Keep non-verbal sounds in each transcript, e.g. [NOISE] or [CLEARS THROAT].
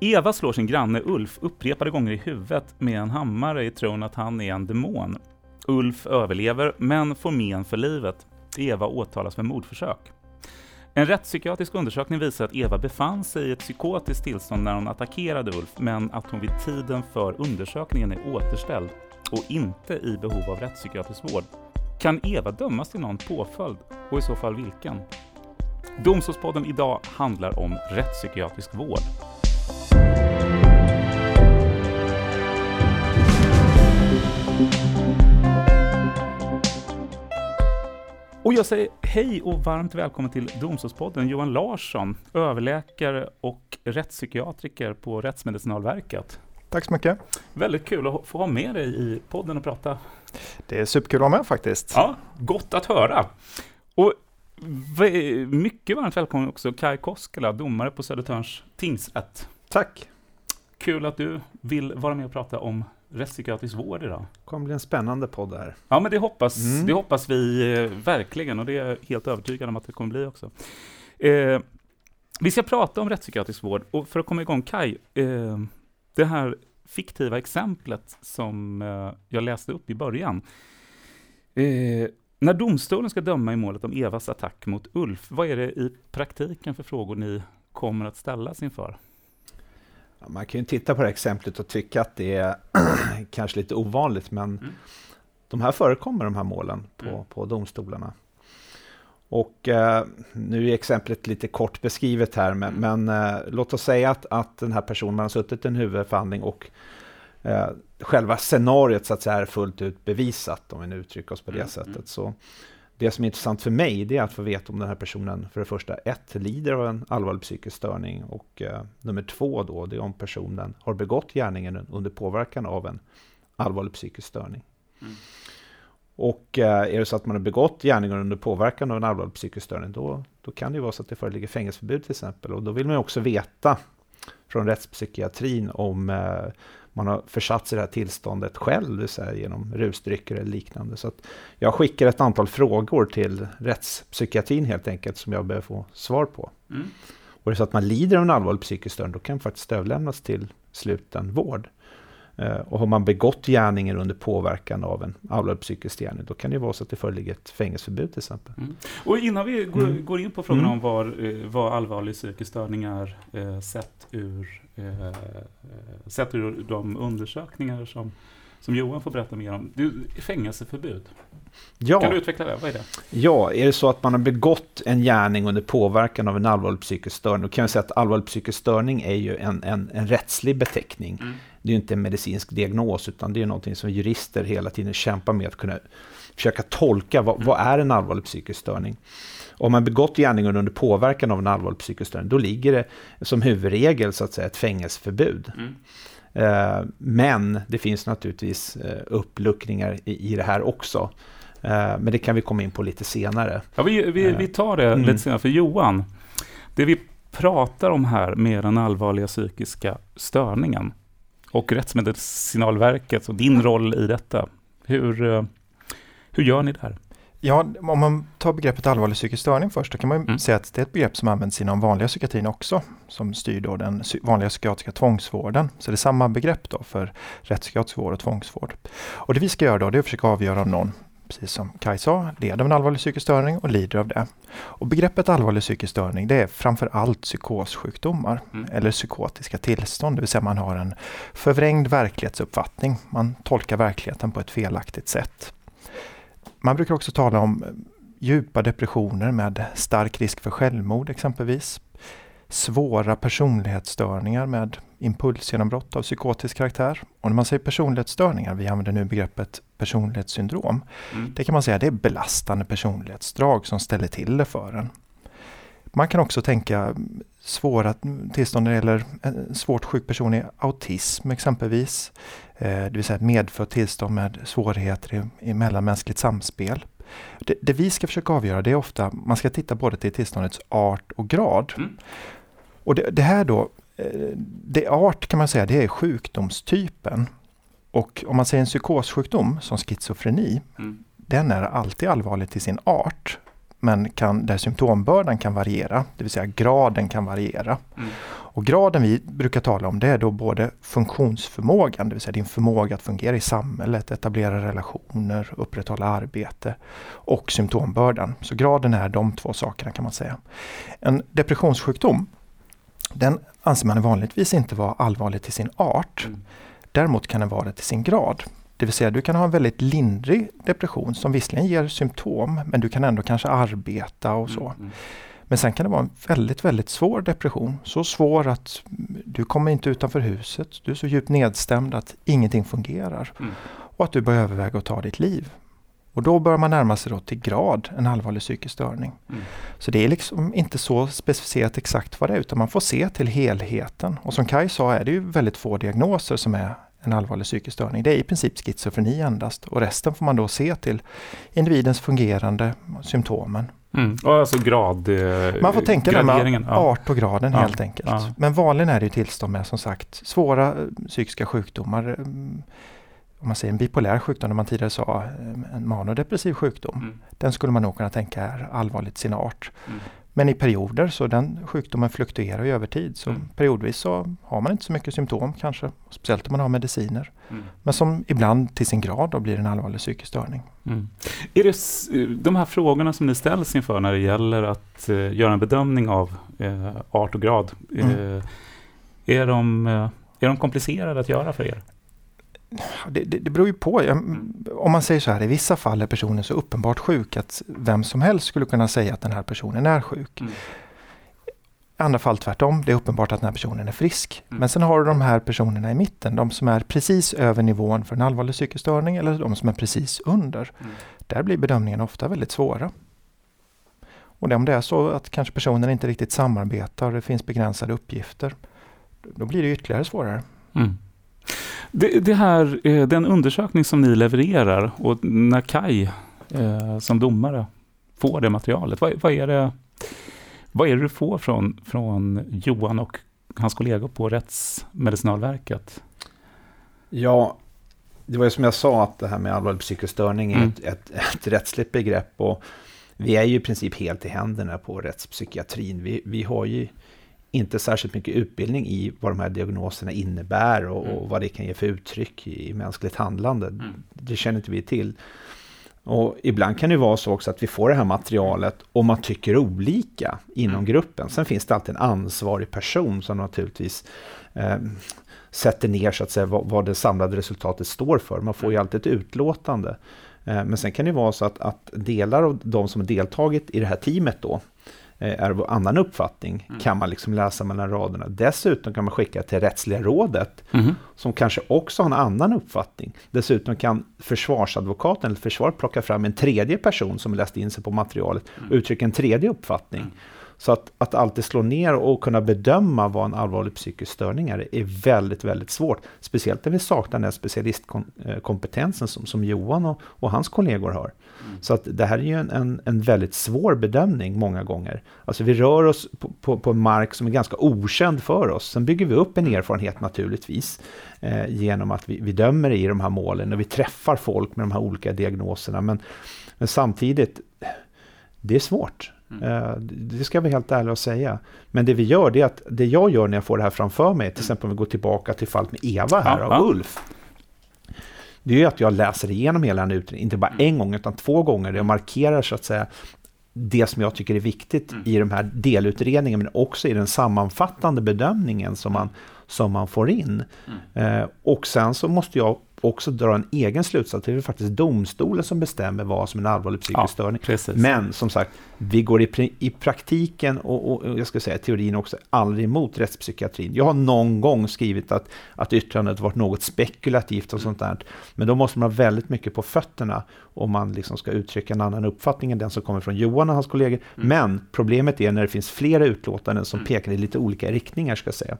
Eva slår sin granne Ulf upprepade gånger i huvudet med en hammare i tron att han är en demon. Ulf överlever, men får men för livet. Eva åtalas för mordförsök. En rättspsykiatrisk undersökning visar att Eva befann sig i ett psykotiskt tillstånd när hon attackerade Ulf, men att hon vid tiden för undersökningen är återställd och inte i behov av rättspsykiatrisk vård. Kan Eva dömas till någon påföljd och i så fall vilken? Domstolspodden idag handlar om rättspsykiatrisk vård. Och jag säger hej och varmt välkommen till Domstolspodden Johan Larsson, överläkare och rättspsykiatriker på Rättsmedicinalverket. Tack så mycket. Väldigt kul att få ha med dig i podden och prata. Det är superkul att vara med faktiskt. Ja, gott att höra. Och mycket varmt välkommen också Kai Koskela, domare på Södertörns tingsrätt. Tack. Kul att du vill vara med och prata om rättspsykiatrisk vård idag. Det kommer bli en spännande podd här. Ja, men det hoppas, mm. det hoppas vi eh, verkligen och det är jag helt övertygad om att det kommer bli också. Eh, vi ska prata om rättspsykiatrisk vård och för att komma igång, Kai, eh, det här fiktiva exemplet som eh, jag läste upp i början. Eh, när domstolen ska döma i målet om Evas attack mot Ulf, vad är det i praktiken för frågor ni kommer att ställas inför? Man kan ju titta på det här exemplet och tycka att det är [CLEARS THROAT] kanske lite ovanligt, men mm. de här förekommer, de här målen, på, mm. på domstolarna. Och eh, nu är exemplet lite kort beskrivet här, men, mm. men eh, låt oss säga att, att den här personen har suttit i en huvudförhandling och eh, själva scenariot så att säga är fullt ut bevisat, om vi nu uttrycker oss på det mm. sättet. Mm. Så det som är intressant för mig det är att få veta om den här personen för det första ett lider av en allvarlig psykisk störning och eh, nummer två då det är om personen har begått gärningen under påverkan av en allvarlig psykisk störning. Mm. Och eh, är det så att man har begått gärningen under påverkan av en allvarlig psykisk störning då, då kan det ju vara så att det föreligger fängelseförbud till exempel och då vill man ju också veta från rättspsykiatrin om eh, man har försatt sig i det här tillståndet själv, vill säga genom rusdrycker eller liknande. Så jag skickar ett antal frågor till rättspsykiatrin helt enkelt som jag behöver få svar på. Mm. Och är det så att man lider av en allvarlig psykisk störning, då kan man faktiskt överlämnas till sluten vård. Eh, och har man begått gärningen under påverkan av en allvarlig psykisk gärning, då kan det vara så att det föreligger ett fängelseförbud till exempel. Mm. Och innan vi går, mm. går in på frågan mm. om vad, eh, vad allvarlig psykisk störning är eh, sett ur Eh, eh, sett ur de undersökningar som, som Johan får berätta mer om. Du, fängelseförbud. Ja. Kan du utveckla det? Vad är det? Ja, är det så att man har begått en gärning under påverkan av en allvarlig psykisk störning, då kan jag säga att allvarlig psykisk störning är ju en, en, en rättslig beteckning. Mm. Det är ju inte en medicinsk diagnos, utan det är någonting som jurister hela tiden kämpar med att kunna försöka tolka. Vad, mm. vad är en allvarlig psykisk störning? Om man begått gärningar under påverkan av en allvarlig psykisk störning, då ligger det som huvudregel så att säga ett fängelseförbud. Mm. Eh, men det finns naturligtvis eh, uppluckringar i det här också. Eh, men det kan vi komma in på lite senare. Ja, vi, vi, vi tar det mm. lite senare, för Johan, det vi pratar om här med den allvarliga psykiska störningen och Rättsmedicinalverket och din roll i detta. Hur, hur gör ni där? Ja, om man tar begreppet allvarlig psykisk störning först, då kan man mm. säga att det är ett begrepp som används inom vanliga psykiatrin också, som styr då den vanliga psykiatriska tvångsvården. Så det är samma begrepp då för rättspsykiatrisk vård och tvångsvård. Och det vi ska göra då, det är att försöka avgöra om någon, precis som Kaj sa, leder av en allvarlig psykisk störning och lider av det. Och begreppet allvarlig psykisk störning, det är framför allt psykossjukdomar mm. eller psykotiska tillstånd, det vill säga man har en förvrängd verklighetsuppfattning. Man tolkar verkligheten på ett felaktigt sätt. Man brukar också tala om eh, djupa depressioner med stark risk för självmord exempelvis. Svåra personlighetsstörningar med impulsgenombrott av psykotisk karaktär. Och när man säger personlighetsstörningar, vi använder nu begreppet personlighetssyndrom. Mm. Det kan man säga det är belastande personlighetsdrag som ställer till det för en. Man kan också tänka svåra tillstånd när det gäller en svårt sjuk person i autism exempelvis. Eh, det vill säga ett medfött tillstånd med svårigheter i, i mellanmänskligt samspel. Det, det, vi ska försöka avgöra det är ofta, man ska titta både till tillståndets art och grad. Mm. Och det, det, här då, eh, det art kan man säga, det är sjukdomstypen. Och om man säger en psykossjukdom som schizofreni, mm. den är alltid allvarlig till sin art men kan, där symptombördan kan variera, det vill säga graden kan variera. Mm. Och graden vi brukar tala om det är då både funktionsförmågan, det vill säga din förmåga att fungera i samhället, etablera relationer, upprätthålla arbete och symptombördan. Så graden är de två sakerna kan man säga. En depressionssjukdom, den anser man vanligtvis inte vara allvarlig till sin art. Mm. Däremot kan den vara det till sin grad. Det vill säga du kan ha en väldigt lindrig depression som visserligen ger symptom men du kan ändå kanske arbeta och så. Mm. Men sen kan det vara en väldigt, väldigt svår depression. Så svår att du kommer inte utanför huset. Du är så djupt nedstämd att ingenting fungerar. Mm. Och att du börjar överväga att ta ditt liv. Och då börjar man närma sig då till grad en allvarlig psykisk störning. Mm. Så det är liksom inte så specificerat exakt vad det är utan man får se till helheten. Och som Kai sa är det ju väldigt få diagnoser som är en allvarlig psykisk störning. Det är i princip schizofreni endast och resten får man då se till individens fungerande symptomen. Mm. Och alltså grad... Eh, Man får tänka. Ja. art på graden Ja. helt enkelt. Ja. Men vanligen är det ju tillstånd med som sagt svåra eh, psykiska sjukdomar. mm, Om man säger en bipolär sjukdom, när man tidigare sa eh, en manodepressiv sjukdom. Mm. Den skulle man nog kunna tänka är allvarligt sin art. Mm. Men i perioder så den sjukdomen fluktuerar ju över tid. Så Mm. periodvis så har man inte så mycket symptom kanske. Speciellt om man har mediciner. Mm. Men som ibland till sin grad då blir en allvarlig psykisk störning. Mm. Är det s- de här frågorna som ni ställs inför när det gäller att eh, göra en bedömning av eh, art och grad, eh, Mm. är, de, eh, är de komplicerade att göra för er? Det, det, det beror ju på. Jag, om man säger så här, i vissa fall är personen så uppenbart sjuk att vem som helst skulle kunna säga att den här personen är sjuk. Mm. I andra fall tvärtom, det är uppenbart att den här personen är frisk. Mm. Men sen har du de här personerna i mitten, de som är precis över nivån för en allvarlig psykisk störning eller de som är precis under. Mm. Där blir bedömningen ofta väldigt svåra. Och det, om det är så att kanske personen inte riktigt samarbetar, det finns begränsade uppgifter, då blir det ytterligare svårare. Mm. Det, det här, eh, den undersökning som ni levererar och när Kai eh, som domare får det materialet, vad, vad, är det, vad är det du får från, från Johan och hans kollegor på Rättsmedicinalverket? Ja, det var ju som jag sa att det här med allvarlig psykisk störning är Mm. ett, ett, ett rättsligt begrepp och vi är ju i princip helt i händerna på rättspsykiatrin. Vi, vi har ju inte särskilt mycket utbildning i vad de här diagnoserna innebär och, Mm. och vad det kan ge för uttryck i, i mänskligt handlande. Mm. Det känner inte vi till. Och ibland kan det vara så också att vi får det här materialet och man tycker olika inom Mm. gruppen. Sen finns det alltid en ansvarig person som naturligtvis eh, sätter ner så att säga vad, vad det samlade resultatet står för. Man får ju alltid ett utlåtande. Eh, men sen kan det vara så att, att delar av de som deltagit i det här teamet då är av annan uppfattning Mm. kan man liksom läsa mellan raderna. Dessutom kan man skicka till Rättsliga rådet Mhm. som kanske också har en annan uppfattning. Dessutom kan försvarsadvokaten eller försvaret plocka fram en tredje person som läst in sig på materialet och uttrycka en tredje uppfattning. Mm. Så att, att alltid slå ner och kunna bedöma vad en allvarlig psykisk störning är, är väldigt, väldigt svårt. Speciellt när vi saknar den specialistkompetensen som, som Johan och, och hans kollegor har. Så att det här är ju en, en, en väldigt svår bedömning många gånger. Alltså vi rör oss på, på, på en mark som är ganska okänd för oss. Sen bygger vi upp en erfarenhet naturligtvis eh, genom att vi, vi dömer i de här målen och vi träffar folk med de här olika diagnoserna. Men, men samtidigt, det är svårt. Eh, Det ska vi helt ärliga och säga. Men det vi gör, det är att det jag gör när jag får det här framför mig, till exempel om vi går tillbaka till fallet med Eva här Ja, och ja. Ulf. Det är ju att jag läser igenom hela den utredningen, inte bara en gång utan två gånger. Jag markerar så att säga det som jag tycker är viktigt Mm. i de här delutredningarna, men också i den sammanfattande bedömningen som man, som man får in. Mm. Eh, och sen så måste jag också dra en egen slutsats. Det är faktiskt domstolen som bestämmer vad som är en allvarlig psykisk Ja, störning. Precis. Men som sagt, vi går i, i praktiken och, och, och jag ska säga teorin också aldrig emot rättspsykiatrin. Jag har någon gång skrivit att, att yttrandet varit något spekulativt och sånt där. Men då måste man ha väldigt mycket på fötterna om man liksom ska uttrycka en annan uppfattning än den som kommer från Johan och hans kollegor. Men problemet är när det finns flera utlåtanden som pekar i lite olika riktningar ska jag säga.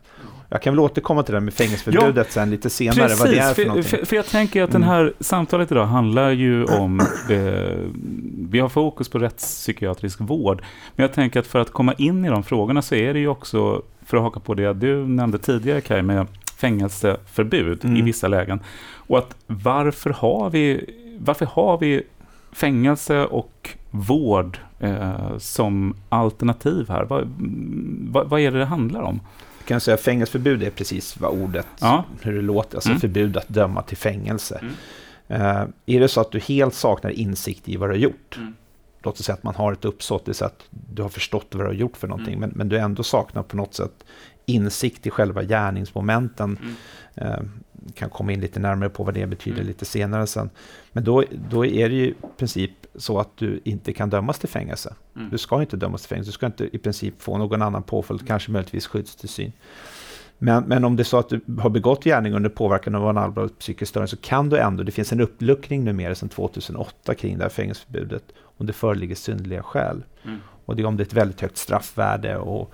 Jag kan väl återkomma till det här med fängelseförbudet sen lite senare, vad det är för för, någonting. för, för jag tänker att den Mm. här samtalet idag handlar ju [CLEARS THROAT] om, eh, vi har fokus på rättspsykiatrisk vård, men jag tänker att för att komma in i de frågorna så är det ju också, för att haka på det du nämnde tidigare Kaj, med fängelseförbud i Mm. vissa lägen. Och att varför har vi, varför har vi fängelse och vård eh, som alternativ här? Vad, vad, vad, är det det handlar om? Kan säga fängelseförbud är precis vad ordet, ja. hur det låter, alltså mm. förbud att döma till fängelse. Mm. Eh, är det så att du helt saknar insikt i vad du har gjort, mm. låt oss säga att man har ett uppsåt, det är så att du har förstått vad du har gjort för någonting, mm. men, men du ändå saknar på något sätt insikt i själva gärningsmomenten. Mm. Kan komma in lite närmare på vad det betyder mm. lite senare sen. Men då, då är det ju i princip så att du inte kan dömas till fängelse. Mm. Du ska inte dömas till fängelse, du ska inte i princip få någon annan påföljd, kanske möjligtvis skyddstillsyn. Men, men om det är så att du har begått gärning under påverkan av en allvarlig psykisk störning så kan du ändå, det finns en uppluckring numera sedan 2008 kring det här fängelseförbudet, om det föreligger synnerliga skäl. Mm. Och det är om det är ett väldigt högt straffvärde och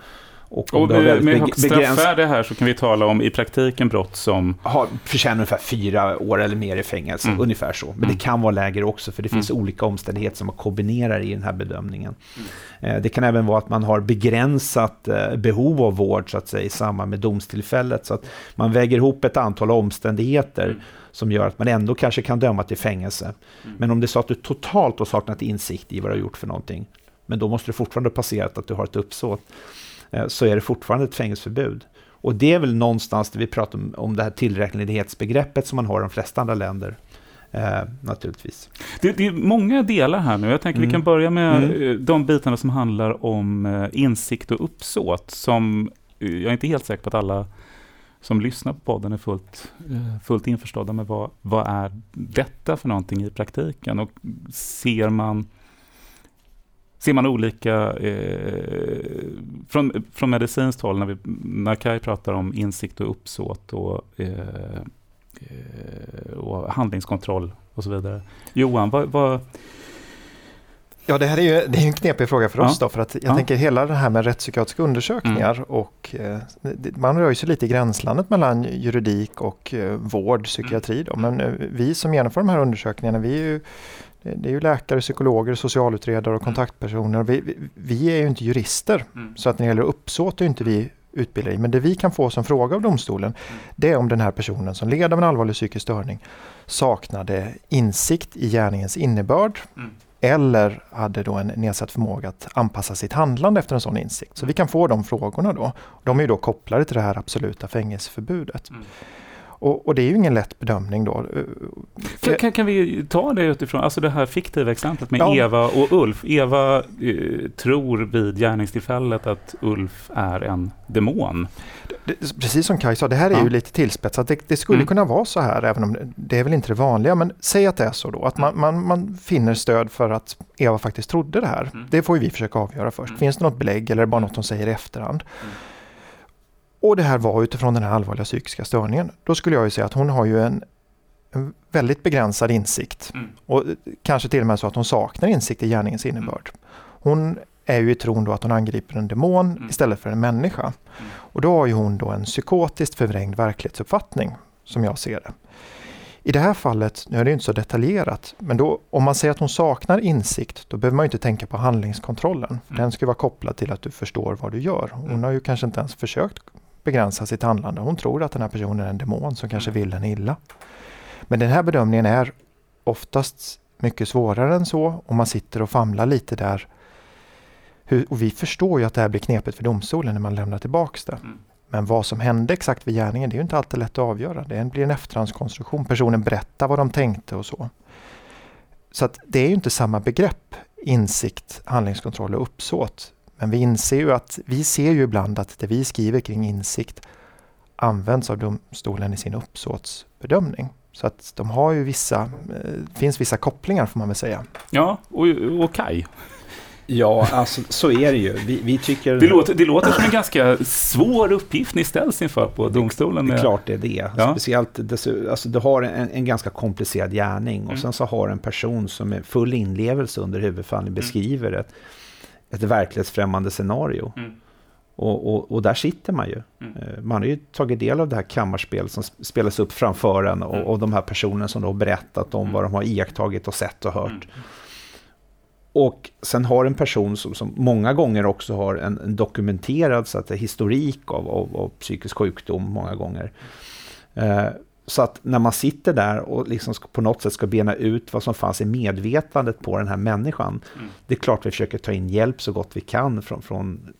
och, och med, med straffvärde här så kan vi tala om i praktiken brott som... Har, förtjänar ungefär fyra år eller mer i fängelse, mm. ungefär så. Men mm. det kan vara lägre också, för det finns mm. olika omständigheter som man kombinerar i den här bedömningen. Mm. Eh, det kan även vara att man har begränsat eh, behov av vård, så att säga, i samband med domstillfället. Så att man väger ihop ett antal omständigheter mm. som gör att man ändå kanske kan döma till fängelse. Mm. Men om det är så att du totalt har saknat insikt i vad du har gjort för någonting, men då måste du fortfarande passerat att du har ett uppsåt. Eh, så är det fortfarande ett fängelseförbud. Och det är väl någonstans där vi pratar om, om det här tillräknelighetsbegreppet som man har i de flesta andra länder. Eh, naturligtvis. Det, det, är många delar här nu. Jag tänker mm. vi kan mm. börja med mm. Eh, de bitarna som handlar om eh, insikt och uppsåt. Som jag är inte helt säker på att alla som lyssnar på podden är fullt, fullt införstådda med vad, vad är detta för någonting i praktiken. Och ser man ser man olika, eh, från, från medicinskt håll, när, vi, när Kai pratar om insikt och uppsåt och, eh, eh, och handlingskontroll och så vidare. Johan, vad, vad Ja, det här är ju det är en knepig fråga för oss ja. då, för att jag ja. tänker hela det här med rättspsykiatriska undersökningar mm. och eh, man rör sig lite i gränslandet mellan juridik och eh, vård, psykiatri då, men eh, vi som genomför de här undersökningarna, vi är ju det är ju läkare, psykologer, socialutredare och mm. kontaktpersoner. Vi, vi, vi är ju inte jurister, mm. så att när det gäller uppsåt är inte vi utbildade i. Men det vi kan få som fråga av domstolen, mm. det är om den här personen som led av en allvarlig psykisk störning saknade insikt i gärningens innebörd mm. eller hade då en nedsatt förmåga att anpassa sitt handlande efter en sån insikt. Så vi kan få de frågorna då. De är då kopplade till det här absoluta fängelseförbudet. Mm. Och, och, det är ju ingen lätt bedömning då. Kan, kan, kan, vi ta det utifrån, alltså det här fiktiva exemplet med ja. Eva och Ulf. Eva eh, tror vid gärningstillfället att Ulf är en demon. Det, precis som Kaj sa, det här är ja. ju lite tillspetsat. Det, det skulle mm. kunna vara så här, även om det är väl inte det vanliga. Men säg att det är så då, att man, man, man finner stöd för att Eva faktiskt trodde det här. Mm. Det får vi försöka avgöra först. Mm. Finns det något belägg eller är det bara något hon säger i efterhand? Och det här var utifrån den här allvarliga psykiska störningen. Då skulle jag ju säga att hon har ju en, en väldigt begränsad insikt. Mm. Och kanske till och med så att hon saknar insikt i gärningens mm. innebörd. Hon är ju i tron då att hon angriper en demon mm. istället för en människa. Mm. Och då har ju hon då en psykotiskt förvrängd verklighetsuppfattning, som jag ser det. I det här fallet, nu är det inte så detaljerat, men då, om man säger att hon saknar insikt, då behöver man inte tänka på handlingskontrollen. Mm. Den ska vara kopplad till att du förstår vad du gör. Hon mm. har ju kanske inte ens försökt begränsa sitt handlande. Hon tror att den här personen är en demon som kanske mm. vill henne illa. Men den här bedömningen är oftast mycket svårare än så och man sitter och famlar lite där. Och vi förstår ju att det här blir knepigt för domstolen när man lämnar tillbaks det. Mm. Men vad som hände exakt vid gärningen, det är inte alltid lätt att avgöra. Det blir en efterhandskonstruktion. Personen berättar vad de tänkte och så. Så att det är ju inte samma begrepp, insikt, handlingskontroll och uppsåt. Men vi inser ju att vi ser ju ibland att det vi skriver kring insikt används av domstolen i sin uppsåtsbedömning. Så att de har ju vissa, eh, finns vissa kopplingar får man väl säga. Ja, och, och Kai? Ja, alltså så är det ju. Vi, vi tycker... Det låter, det låter som en ganska svår uppgift ni ställs inför på domstolen. Det, det är klart det är det. Ja. Speciellt, alltså, du har en, en ganska komplicerad gärning och mm. sen så har en person som är full inlevelse under huvudförhandling mm. beskriver ett ett verklighetsfrämmande scenario. Mm. Och, och, och, där sitter man ju. Mm. Eh, man har ju tagit del av det här kammarspel som spelas upp framför en och, mm. och de här personerna som då berättat om mm. vad de har iakttagit och sett och hört. Mm. Och sen har en person som, som många gånger också har en, en dokumenterad så att, historik av, av, av, psykisk sjukdom många gånger. Eh, så att när man sitter där och liksom på något sätt ska bena ut vad som fanns i medvetandet på den här människan. Mm. Det är klart vi försöker ta in hjälp så gott vi kan från, från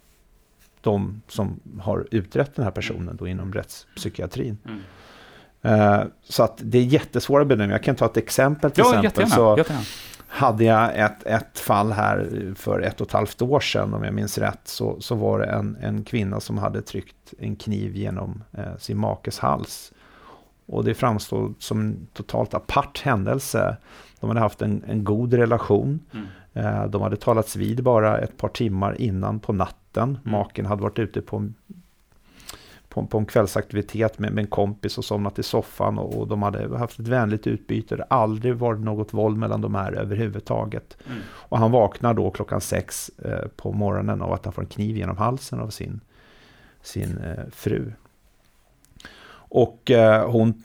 de som har utrett den här personen då inom rättspsykiatrin. Mm. Uh, så att det är jättesvåra bedömningar. Jag kan ta ett exempel till ja, exempel. Så jättegärna. hade jag ett, ett fall här för ett och ett halvt år sedan, om jag minns rätt, så, så var det en, en kvinna som hade tryckt en kniv genom eh, sin makes hals. Och det framstod som en totalt apart händelse. De hade haft en, en god relation. Mm. Eh, de hade talats vid bara ett par timmar innan på natten. Mm. Maken hade varit ute på, på, på en kvällsaktivitet med, med, en kompis och somnat i soffan. Och, och, de hade haft ett vänligt utbyte. Det hade aldrig varit något våld mellan de här överhuvudtaget. Mm. Och han vaknar då klockan sex eh, på morgonen av att han får en kniv genom halsen av sin, sin eh, fru. Och eh, hon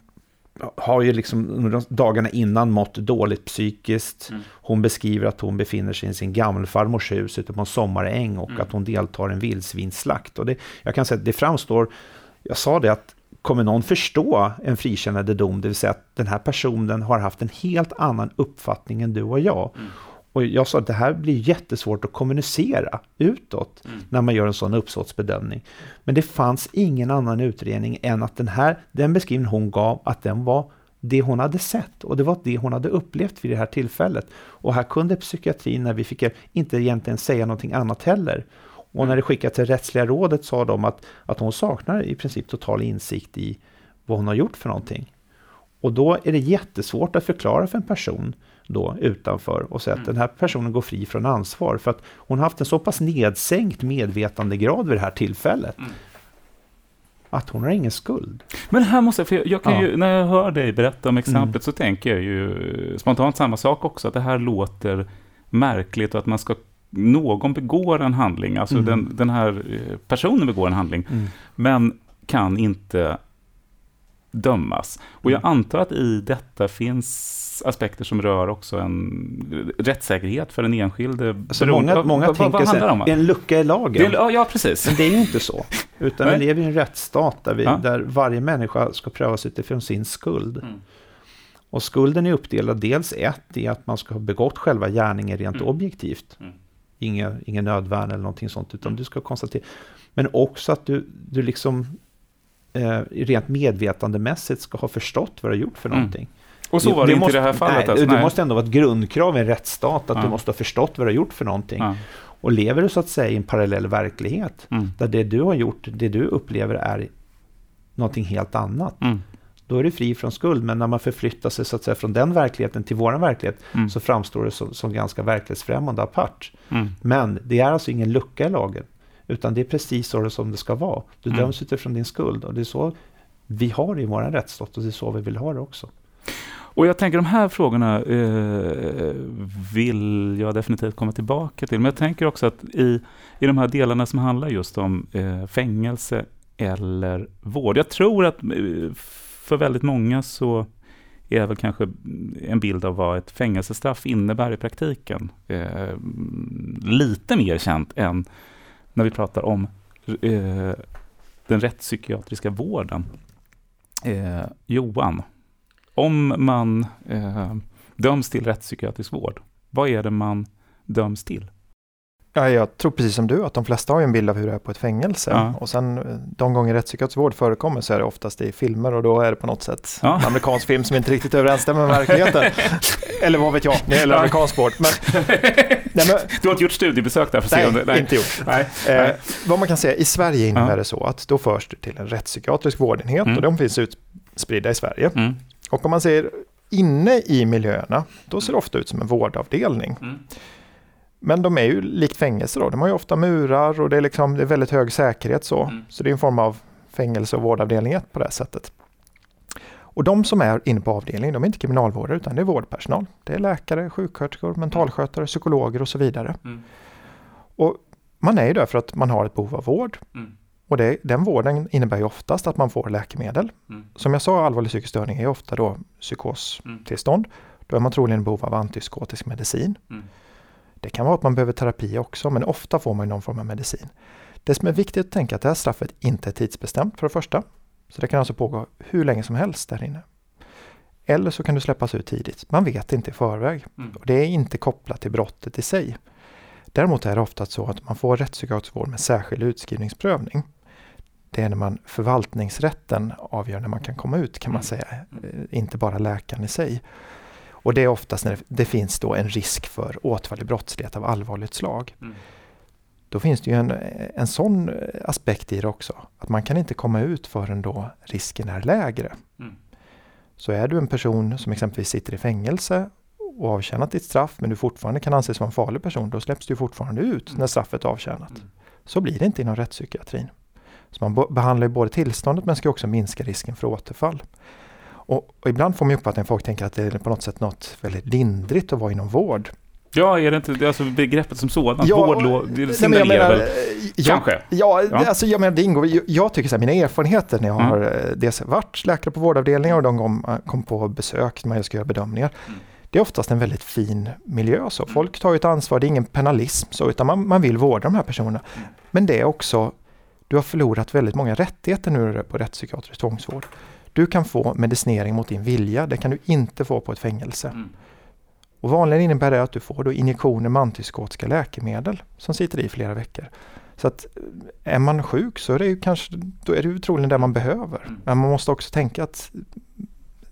har ju liksom dagarna innan mått dåligt psykiskt. Mm. Hon beskriver att hon befinner sig i sin gammelfarmors hus ute på en sommaräng och mm. att hon deltar i en vildsvinsslakt. Och det, jag kan säga att det framstår, jag sa det att kommer någon förstå en frikännande dom, det vill säga att den här personen har haft en helt annan uppfattning än du och jag. Mm. Och jag sa att det här blir jättesvårt att kommunicera utåt mm. när man gör en sån uppsåtsbedömning. Men det fanns ingen annan utredning än att den här, den beskrivning hon gav, att den var det hon hade sett och det var det hon hade upplevt vid det här tillfället. Och här kunde psykiatrin, när vi fick inte egentligen säga någonting annat heller. Och när det skickades till rättsliga rådet sa de att, att hon saknar i princip total insikt i vad hon har gjort för någonting. Och då är det jättesvårt att förklara för en person då utanför och säga att mm. den här personen går fri från ansvar för att hon har haft en så pass nedsänkt medvetandegrad vid det här tillfället. Mm. Att hon har ingen skuld. Men här måste jag, för jag kan ja. ju, när jag hör dig berätta om exemplet mm. så tänker jag ju spontant samma sak också, att det här låter märkligt och att man ska någon begår en handling, alltså mm. den, den här personen begår en handling, mm. men kan inte dömas. Och jag mm. antar att i detta finns aspekter som rör också en rättssäkerhet för den enskilde. Alltså många många vad, tänker sig en lucka i lagen. Det, ja, precis. Men det är ju inte så. [LAUGHS] Utan vi lever i en rättsstat där, vi, ja. där varje människa ska prövas utifrån sin skuld. Mm. Och skulden är uppdelad dels ett i att man ska ha begått själva gärningen rent mm. objektivt. Mm. Inga, ingen nödvärn eller någonting sånt, utan mm. du ska konstatera. Men också att du, du liksom eh, rent medvetandemässigt ska ha förstått vad du har gjort för mm. någonting. Och så var det, det inte måste, i det här fallet? Nej, alltså, det måste ändå vara ett grundkrav i en rättsstat att ja. du måste ha förstått vad du har gjort för någonting. Ja. Och lever du så att säga i en parallell verklighet, mm. där det du har gjort, det du upplever är någonting helt annat. Mm. Då är du fri från skuld, men när man förflyttar sig så att säga från den verkligheten till vår verklighet, mm. så framstår det som, som ganska verklighetsfrämmande apart. Mm. Men det är alltså ingen lucka i lagen, utan det är precis så som det ska vara. Du mm. döms utifrån din skuld och det är så vi har det i vår rättsstat och det är så vi vill ha det också. Och jag tänker de här frågorna eh, vill jag definitivt komma tillbaka till. Men jag tänker också att i, i de här delarna som handlar just om eh, fängelse eller vård. Jag tror att eh, för väldigt många så är väl kanske en bild av vad ett fängelsestraff innebär i praktiken. Eh, lite mer känt än när vi pratar om eh, den rättspsykiatriska vården. Eh, Johan, om man eh, döms till rättspsykiatrisk vård, vad är det man döms till? Ja, jag tror precis som du att de flesta har en bild av hur det är på ett fängelse. Ja. Och sen eh, de gånger rättspsykiatrisk vård förekommer så är det oftast i filmer och då är det på något sätt ja. en amerikansk film som inte riktigt överensstämmer med verkligheten. [LAUGHS] eller vad vet jag, det gäller amerikansk vård. Men, [LAUGHS] nej, men, du har inte gjort studiebesök där? För nej, nej, inte gjort. Nej. Eh, vad man kan säga, i Sverige innebär ja. det så att då förs du till en rättspsykiatrisk vårdenhet mm. och de finns utspridda i Sverige. Mm. Och om man ser inne i miljöerna, då ser det ofta ut som en vårdavdelning. Mm. Men de är ju likt fängelse då. De har ju ofta murar och det är, liksom, det är väldigt hög säkerhet så. Mm. Så det är en form av fängelse och vårdavdelning på det sättet. Och de som är inne på avdelningen, de är inte kriminalvårdare utan det är vårdpersonal. Det är läkare, sjuksköterskor, mentalskötare, psykologer och så vidare. Mm. Och man är ju där för att man har ett behov av vård. Mm. Och det, den vården innebär ju oftast att man får läkemedel. Mm. Som jag sa, allvarlig psykisk störning är ofta då psykostillstånd. Mm. Då är man troligen i behov av antipsykotisk medicin. Mm. Det kan vara att man behöver terapi också, men ofta får man någon form av medicin. Det som är viktigt att tänka är att det här straffet inte är tidsbestämt för det första. Så det kan alltså pågå hur länge som helst där inne. Eller så kan du släppas ut tidigt. Man vet inte i förväg. Mm. Och det är inte kopplat till brottet i sig. Däremot är det ofta så att man får rättspsykiatrisk vård med särskild utskrivningsprövning. Det är när man förvaltningsrätten avgör när man kan komma ut kan man Mm. säga. Eh, Inte bara läkaren i sig. Och det är oftast när det, det finns då en risk för återfall i brottslighet av allvarligt slag. Mm. Då finns det ju en, en sån aspekt i det också. Att man kan inte komma ut förrän då risken är lägre. Mm. Så är du en person som exempelvis sitter i fängelse och avtjänat ditt straff men du fortfarande kan anses vara en farlig person, då släpps du fortfarande ut Mm. när straffet är avtjänat. Mm. Så blir det inte inom rättspsykiatrin. Så man behandlar ju både tillståndet men ska också minska risken för återfall. Och, och ibland får man uppfattningen att folk tänker att det är på något sätt något väldigt lindrigt att vara inom vård. Ja, är det inte alltså begreppet som sådant? Ja, Vårdlov, det men signalerar menar, väl? eh, ja, Kanske. Ja, Ja. Alltså, jag menar, det ingår, jag, jag tycker så här, mina erfarenheter när jag Mm. har eh, dels varit läkare på vårdavdelningar och de kom, kom på besök när jag ska göra bedömningar. Mm. Det är oftast en väldigt fin miljö. Så. Folk tar ju ett ansvar, det är ingen penalism så, utan man, man vill vårda de här personerna. Mm. Men det är också, du har förlorat väldigt många rättigheter nu på rättspsykiatrisk tvångsvård. Du kan få medicinering mot din vilja, det kan du inte få på ett fängelse. Mm. Och vanligen innebär det att du får då injektioner med antipsykotiska läkemedel som sitter i flera veckor. Så att eh, är man sjuk så är det ju kanske, då är det ju troligen det man behöver. Mm. Men man måste också tänka att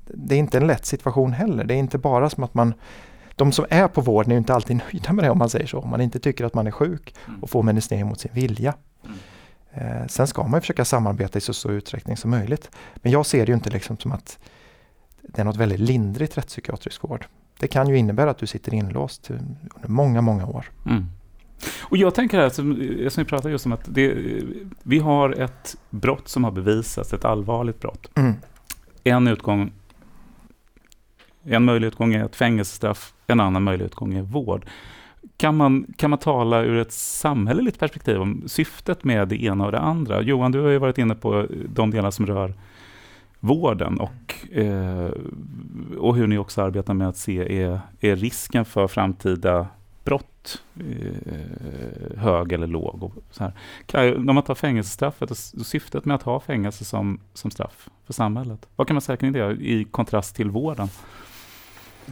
det är inte en lätt situation heller. Det är inte bara som att man de som är på vården är inte alltid [LAUGHS] nöjda med det om man säger så. Om man inte tycker att man är sjuk Mm. och får medicinering mot sin vilja. Mm. Eh, sen ska man ju försöka samarbeta i så stor utsträckning som möjligt. Men jag ser det ju inte liksom som att det är något väldigt lindrigt rättspsykiatrisk vård. Det kan ju innebära att du sitter inlåst under många, många år. Mm. Och jag tänker här, som, som vi pratade just om att det, vi har ett brott som har bevisats, ett allvarligt brott. En utgång, en möjlig utgång är ett fängelsestraff, en annan möjlig utgång är vård. Kan man, kan man tala ur ett samhälleligt perspektiv om syftet med det ena och det andra? Johan, du har ju varit inne på de delar som rör vården och, eh, och hur ni också arbetar med att se är, är risken för framtida brott eh, hög eller låg. Och så här. Kan, om man tar fängelsestraffet och syftet med att ha fängelse som, som straff för samhället. Vad kan man säga kring det i kontrast till vården?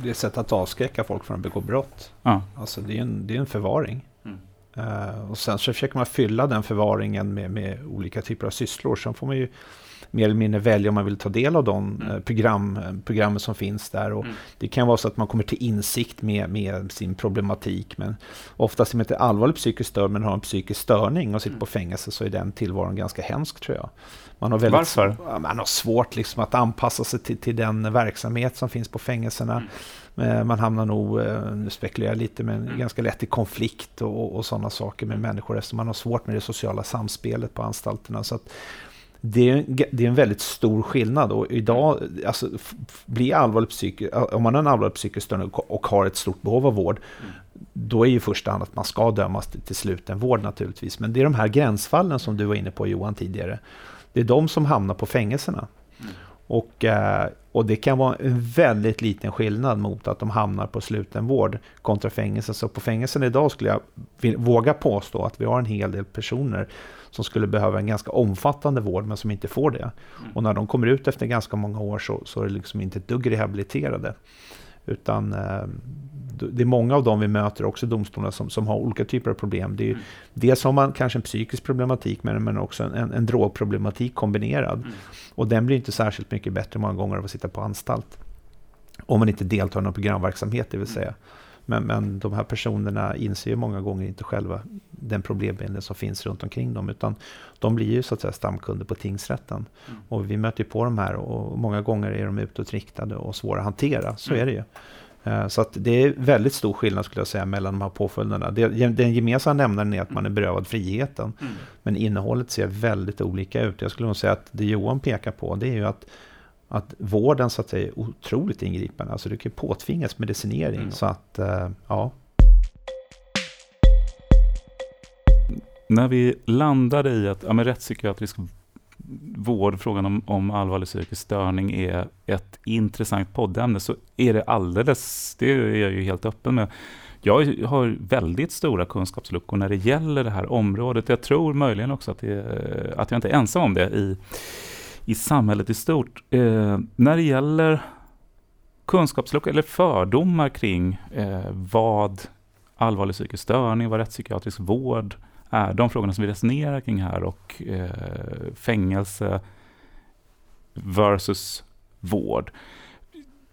Det är ett sätt att avskräcka folk från att begå brott. Ja. Alltså det är en, det är en förvaring. Mm. Eh, och sen så försöker man fylla den förvaringen med, med olika typer av sysslor. Sen får man ju mer eller mindre välja om man vill ta del av de Mm. eh, program, eh, programmen som finns där. Och Mm. Det kan vara så att man kommer till insikt med, med sin problematik. Men oftast är man inte allvarligt psykiskt störd men har en psykisk störning och sitter Mm. på fängelse så är den tillvaron ganska hemsk tror jag. Man har väldigt, Varför? Man har svårt liksom att anpassa sig till, till den verksamhet som finns på fängelserna. Eh, Man hamnar nog, nu spekulerar jag lite, men Mm. ganska lätt i konflikt och, och sådana saker med människor eftersom man har svårt med det sociala samspelet på anstalterna. Så att det, är, en- det är en väldigt stor skillnad och idag, alltså, blir allvarligt psykisk, om man har en allvarlig psykisk störning och har ett stort behov av vård, Mm. då är ju första hand att man ska dömas till, till sluten vård naturligtvis. Men det är de här gränsfallen som du var inne på Johan tidigare. Det är de som hamnar på fängelserna. Mm. Och, eh, och det kan vara en väldigt liten skillnad mot att de hamnar på sluten vård kontra fängelse. Så på fängelsen idag skulle jag våga påstå att vi har en hel del personer som skulle behöva en ganska omfattande vård men som inte får det. Och när de kommer ut efter ganska många år så, så är det liksom inte ett dugg rehabiliterade. Utan eh, det är många av dem vi möter också i domstolarna som, som har olika typer av problem. Det är ju, Mm. Dels har man kanske en psykisk problematik men, men också en, en, en drogproblematik kombinerad. Mm. Och den blir inte särskilt mycket bättre många gånger av att sitta på anstalt. Om man inte deltar i någon programverksamhet, det vill säga. Men, men de här personerna inser ju många gånger inte själva den problembilden som finns runt omkring dem. Utan de blir ju så att säga stamkunder på tingsrätten. Mm. Och vi möter ju på de här och många gånger är de utåtriktade och svåra att hantera. Så Mm. är det ju. Eh, Så att det är väldigt stor skillnad skulle jag säga mellan de här påföljderna. Den gemensamma nämnaren är att man är berövad friheten. Mm. Men innehållet ser väldigt olika ut. Jag skulle nog säga att det Johan pekar på det är ju att, att vården så att säga är otroligt ingripande. Alltså det kan påtvingas medicinering. Mm. Så att, eh, ja. När vi landade i att ja, men rättspsykiatrisk vård, frågan om, om allvarlig psykisk störning är ett intressant poddämne så är det alldeles, det är jag ju helt öppen med. Jag har väldigt stora kunskapsluckor när det gäller det här området. Jag tror möjligen också att, det, att jag inte är ensam om det i, i samhället i stort. Eh, när det gäller kunskapsluckor eller fördomar kring eh, vad allvarlig psykisk störning, vad rättspsykiatrisk vård är. De frågorna som vi resonerar kring här och eh, fängelse versus vård.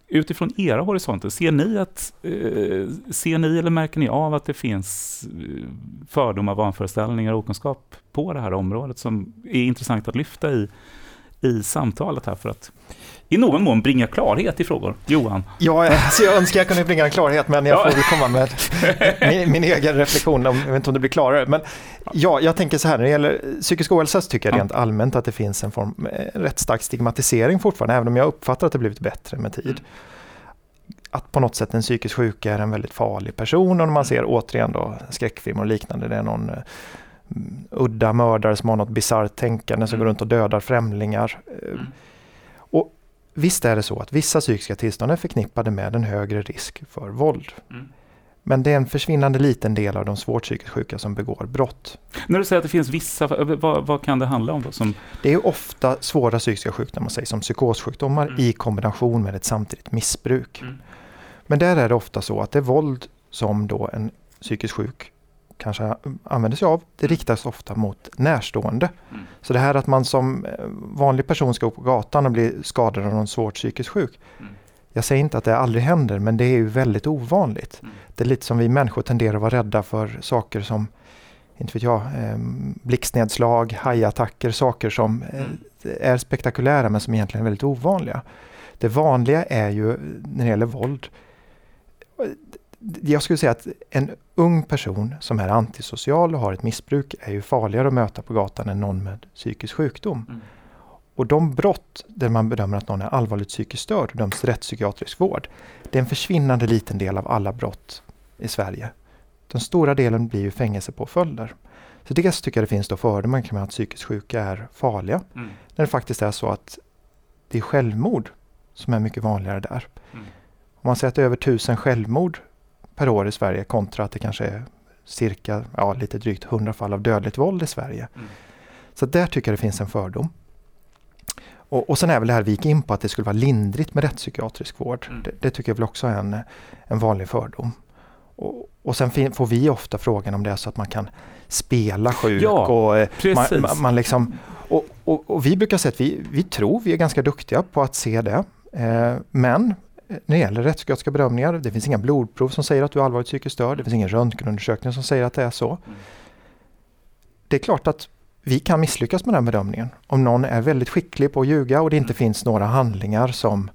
Utifrån era horisonter, ser ni, att, eh, ser ni eller märker ni av att det finns eh, fördomar, vanföreställningar och okunskap på det här området som är intressant att lyfta i, i samtalet här för att i någon mån bringa klarhet i frågor. Johan? Ja, alltså jag önskar jag kunde bringa klarhet, men jag får väl komma med [LAUGHS] min, min, egen reflektion. Om, jag vet inte om det blir klarare. Men ja, jag tänker så här, när det gäller psykisk ohälsa så tycker jag rent allmänt att det finns en form, en rätt stark stigmatisering fortfarande, även om jag uppfattar att det blivit bättre med tid. Att på något sätt en psykisk sjuka är en väldigt farlig person och man ser återigen då skräckfilmer och liknande, det är någon mm, udda mördare som har något bisarrt tänkande som mm. går runt och dödar främlingar. Mm. Och Visst är det så att vissa psykiska tillstånd är förknippade med en högre risk för våld. Mm. Men det är en försvinnande liten del av de svårt psykiskt sjuka som begår brott. När du säger att det finns vissa, vad, vad kan det handla om? Då, som... Det är ofta svåra psykiska sjukdomar, säg, som psykossjukdomar mm. i kombination med ett samtidigt missbruk. Mm. Men där är det ofta så att det våld som då en psykiskt sjuk kanske använder sig av, det riktas ofta mot närstående. Mm. Så det här att man som eh, vanlig person ska gå på gatan och bli skadad av någon svårt psykiskt sjuk. Mm. Jag säger inte att det aldrig händer, men det är ju väldigt ovanligt. Mm. Det är lite som vi människor tenderar att vara rädda för saker som inte vet jag, eh, blixtnedslag, hajattacker, saker som eh, mm. är spektakulära men som egentligen är väldigt ovanliga. Det vanliga är ju när det gäller våld, jag skulle säga att en ung person som är antisocial och har ett missbruk är ju farligare att möta på gatan än någon med psykisk sjukdom. Mm. Och de brott där man bedömer att någon är allvarligt psykiskt störd och döms till rättspsykiatrisk vård, det är en försvinnande liten del av alla brott i Sverige. Den stora delen blir ju fängelsepåföljder. Så dels tycker jag det finns då fördomar kring att psykiskt sjuka är farliga. Mm. När det faktiskt är så att det är självmord som är mycket vanligare där. Mm. Om man säger att det är över tusen självmord per år i Sverige kontra att det kanske är cirka, ja lite drygt 100 fall av dödligt våld i Sverige. Mm. Så där tycker jag det finns en fördom. Och, och sen är väl det här vi gick in på att det skulle vara lindrigt med rättspsykiatrisk vård. Mm. Det, det, tycker jag väl också är en, en vanlig fördom. Och, och sen får vi ofta frågan om det är så att man kan spela sjuk. Ja, och, eh, man, man, man, liksom, och, och, och, vi brukar säga att vi, vi tror vi är ganska duktiga på att se det. Eh, men när det gäller rättspsykiatriska bedömningar, det finns inga blodprov som säger att du är allvarligt psykiskt störd. Det finns ingen röntgenundersökning som säger att det är så. Mm. Det är klart att vi kan misslyckas med den bedömningen. Om någon är väldigt skicklig på att ljuga och det inte mm. finns några handlingar som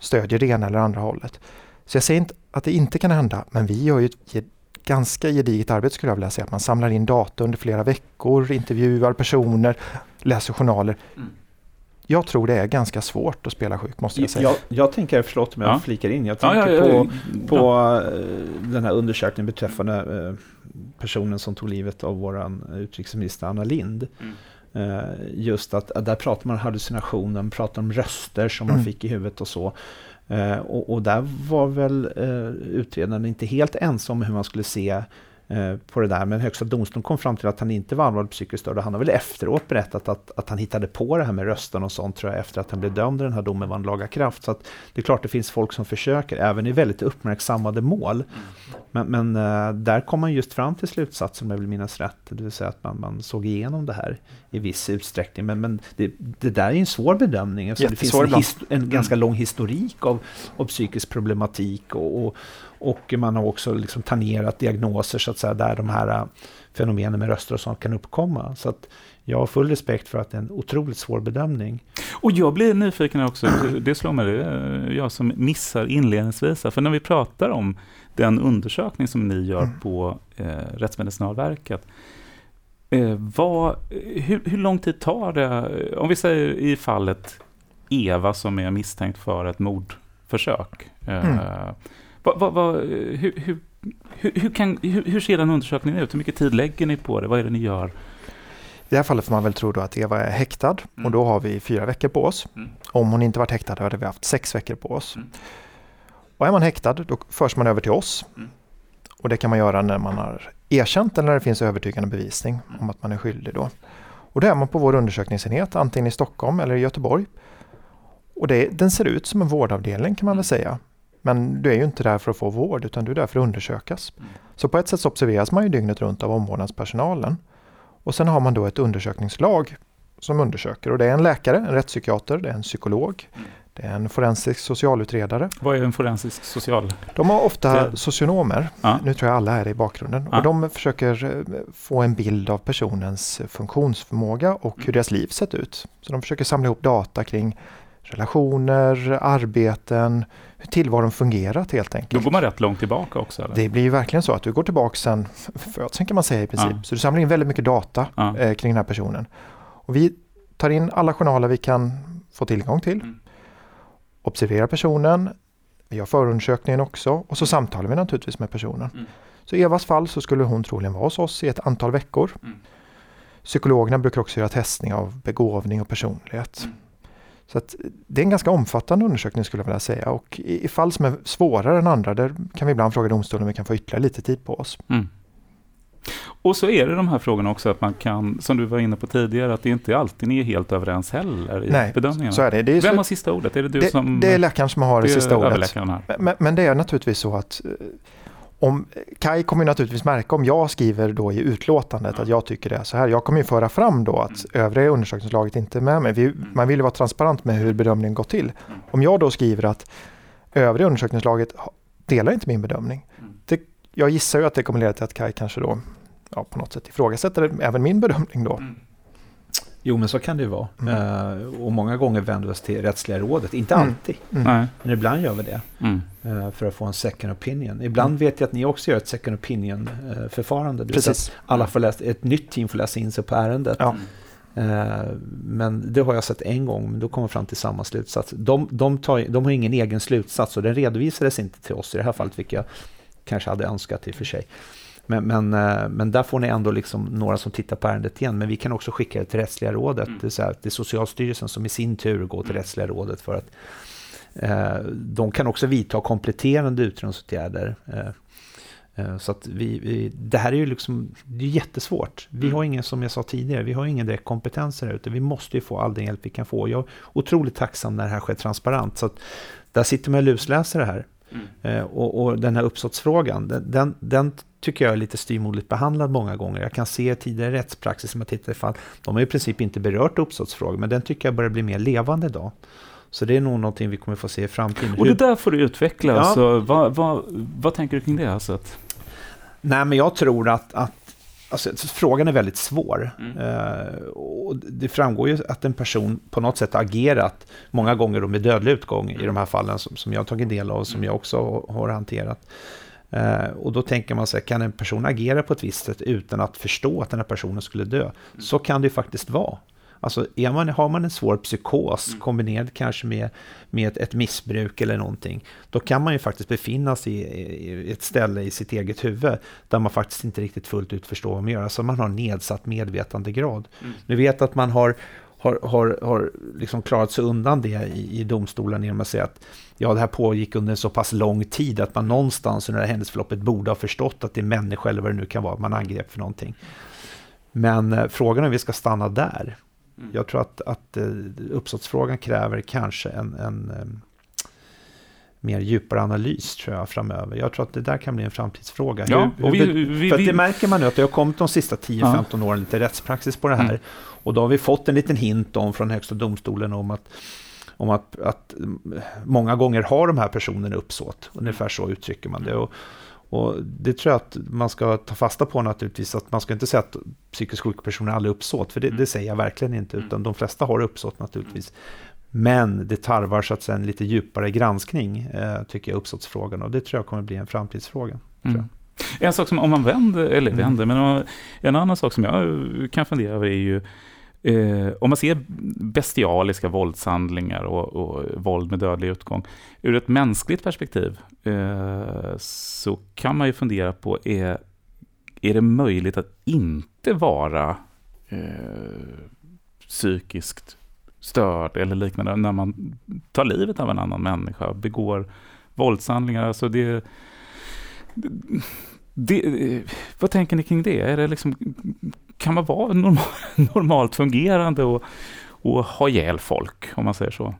stödjer det ena eller andra hållet. Så jag säger inte att det inte kan hända, men vi gör ju ett ganska gediget arbete skulle jag vilja säga. Att man samlar in data under flera veckor, intervjuar personer, läser journaler. Jag tror det är ganska svårt att spela sjuk, måste jag säga. Jag, jag tänker, förlåt om jag ja. flikar in, jag tänker ja, ja, på, på eh, den här undersökningen beträffande eh, personen som tog livet av vår utrikesminister Anna Lind. Mm. Eh, just att, där pratar man om hallucinationer, man pratar om röster som man mm. fick i huvudet och så. och, och, där var väl utredaren inte helt ensam om hur man skulle se på det där. Men Högsta domstolen kom fram till att han inte var allvarligt psykiskt störd. Han har väl efteråt berättat att, att han hittade på det här med rösten och sånt tror jag efter att han blev dömd i den här domen vann laga kraft. Så att det är klart det finns folk som försöker, även i väldigt uppmärksammade mål. Men, men uh, där kom man just fram till slutsatsen, om jag vill minnas rätt, det vill säga att man, man såg igenom det här i viss utsträckning. Men, men det, det där är en svår bedömning. Alltså det finns en, his, en ganska lång historik av, av psykisk problematik och, och och man har också liksom tangerat diagnoser så att säga, där de här äh, fenomenen med röster och sånt kan uppkomma. Så att jag har full respekt för att det är en otroligt svår bedömning. Och jag blir nyfiken också, det slår mig, det jag som missar inledningsvis, för när vi pratar om den undersökning som ni gör mm. på eh, Rättsmedicinalverket, eh, vad, hur, hur lång tid tar det, om vi säger i fallet Eva som är misstänkt för ett mordförsök. Eh, mm. Va, va, va, hur, hur, hur, kan, hur, ser den undersökningen ut? Hur mycket tid lägger ni på det? Vad är det ni gör? I det här fallet får man väl tro då att Eva är häktad mm. och då har vi fyra veckor på oss. Mm. Om hon inte varit häktad hade vi haft sex veckor på oss. Mm. Och är man häktad då förs man över till oss. Mm. Och det kan man göra när man har erkänt eller när det finns övertygande bevisning mm. om att man är skyldig då. Och då är man på vår undersökningsenhet antingen i Stockholm eller i Göteborg. Och det, den ser ut som en vårdavdelning kan man väl säga. Men du är ju inte där för att få vård utan du är där för att undersökas. Mm. Så på ett sätt observeras man ju dygnet runt av omvårdnadspersonalen. Och sen har man då ett undersökningslag som undersöker och det är en läkare, en rättspsykiater, det är en psykolog, Mm. det är en forensisk socialutredare. Vad är en forensisk social? De har ofta socionomer, Ja. nu tror jag alla är i bakgrunden, Ja. och de försöker eh, få en bild av personens funktionsförmåga och hur deras liv sett ut. Så de försöker samla ihop data kring relationer, arbeten, tillvaron fungerat helt Då enkelt. går man rätt långt tillbaka också? Eller? Det blir ju verkligen så att du går tillbaka sen födseln kan man säga i princip. Ja. Så du samlar in väldigt mycket data Ja. eh, kring den här personen. Och vi tar in alla journaler vi kan få tillgång till. Mm. Observerar personen. Vi gör förundersökningen också och så samtalar vi naturligtvis med personen. Mm. Så i Evas fall så skulle hon troligen vara hos oss i ett antal veckor. Mm. Psykologerna brukar också göra testning av begåvning och personlighet. Mm. Så det är en ganska omfattande undersökning skulle jag vilja säga och i, i fall som är svårare än andra där kan vi ibland fråga domstolen om vi kan få ytterligare lite tid på oss. Mm. Och så är det de här frågorna också att man kan, som du var inne på tidigare, att det inte alltid ni är helt överens heller i Nej, bedömningarna. Så är det. Det är, Vem så, har sista ordet? Är det du det, som... det är läkaren som har det, sista ordet. Men, men det är naturligtvis så att eh, om Kai kommer naturligtvis märka om jag skriver då i utlåtandet att jag tycker det är så här. Jag kommer ju föra fram då att övriga undersökningslaget inte är med mig. Vi, man vill ju vara transparent med hur bedömningen går till. Om jag då skriver att övriga undersökningslaget delar inte min bedömning. Mm. Det, jag gissar ju att det kommer leda till att Kai kanske då ja, på något sätt ifrågasätter även min bedömning då. Mm. Jo, men så kan det ju vara. Mm. Eh, och många gånger vänder vi oss till rättsliga rådet. Inte Mm. alltid, Mm. Men ibland gör vi det. Mm. eh, för att få en second opinion. Ibland Mm. vet jag att ni också gör ett second opinion-förfarande. Precis. Alla får läsa, ett nytt team får läsa in sig på ärendet. Ja. Eh, Men det har jag sett en gång, men då kommer fram till samma slutsats. De, de, tar, de har ingen egen slutsats och den redovisades inte till oss i det här fallet, vilket jag kanske hade önskat i och för sig. Men, men, eh, men där får ni ändå liksom några som tittar på ärendet igen. Men vi kan också skicka det till rättsliga rådet. Mm. Det, är så här, det är Socialstyrelsen som i sin tur går till Mm. rättsliga rådet för att eh, de kan också vidta kompletterande utredningsåtgärder. Eh, eh, så att vi, vi, det här är ju liksom, det är jättesvårt. Vi Mm. har ingen, som jag sa tidigare, vi har ingen direkt kompetens här ute. Vi måste ju få all den hjälp vi kan få. Jag är otroligt tacksam när det här sker transparent. Så att där sitter man och lusläser det här. Mm. Eh, och, och den här uppsåtsfrågan, den, den, tycker jag är lite styrmodligt behandlad många gånger. Jag kan se tidigare rättspraxis som jag tittar i fall, de har i princip inte berört uppsåtsfrågan, men den tycker jag börjar bli mer levande idag. Så det är nog någonting vi kommer få se i framtiden. Och det där får du utveckla. Ja. Alltså, vad, vad, vad tänker du kring det? Alltså Nej, men jag tror att, att alltså, frågan är väldigt svår. Mm. Eh, och det framgår ju att en person på något sätt har agerat, många gånger då med dödlig utgång i de här fallen som, som jag har tagit del av och som jag också har hanterat. Eh, och då tänker man sig, kan en person agera på ett visst sätt utan att förstå att den här personen skulle dö? Så kan det ju faktiskt vara. Alltså är man, har man en svår psykos kombinerad kanske med, med ett, ett missbruk eller någonting, då kan man ju faktiskt befinna sig i, i ett ställe i sitt eget huvud där man faktiskt inte riktigt fullt ut förstår vad man gör. Alltså man har nedsatt medvetandegrad. Mm. Nu vet att man har, har, har, har liksom klarat sig undan det i, i domstolen genom att säga att ja, det här pågick under en så pass lång tid att man någonstans under det här händelseförloppet borde ha förstått att det är människa eller vad det nu kan vara, man angrep för någonting. Men eh, frågan är om vi ska stanna där. Mm. Jag tror att, att eh, uppsåtsfrågan kräver kanske en, en eh, mer djupare analys tror jag framöver. Jag tror att det där kan bli en framtidsfråga. ja, Hur- vi, vi, för vi, det märker man nu att det har kommit de sista 10-15 åren lite rättspraxis på det här. Mm. Och då har vi fått en liten hint om från Högsta domstolen om att, om att, att mm, många gånger har de här personerna uppsåt. Ungefär så uttrycker man det. Och, och det tror jag att man ska ta fasta på naturligtvis. Att man ska inte säga att psykiskt sjuka personer aldrig uppsåt. För det, det säger jag verkligen inte. Utan de flesta har uppsåt naturligtvis. Men det tarvar så att säga en lite djupare granskning, eh, tycker jag, uppsåtsfrågan. Och det tror jag kommer bli en framtidsfråga. Mm. En sak som, om man vänder, eller Mm. vänder, men om- en annan sak som jag kan fundera över är ju eh, om man ser bestialiska våldshandlingar och, och våld med dödlig utgång ur ett mänskligt perspektiv eh, så kan man ju fundera på är, är det möjligt att inte vara eh, psykiskt störd eller liknande när man tar livet av en annan människa, begår våldshandlingar. Alltså det, det, vad tänker ni kring det? Är det liksom, kan man vara [LAUGHS] normal, normalt fungerande och, och ha ihjäl folk, om man säger så?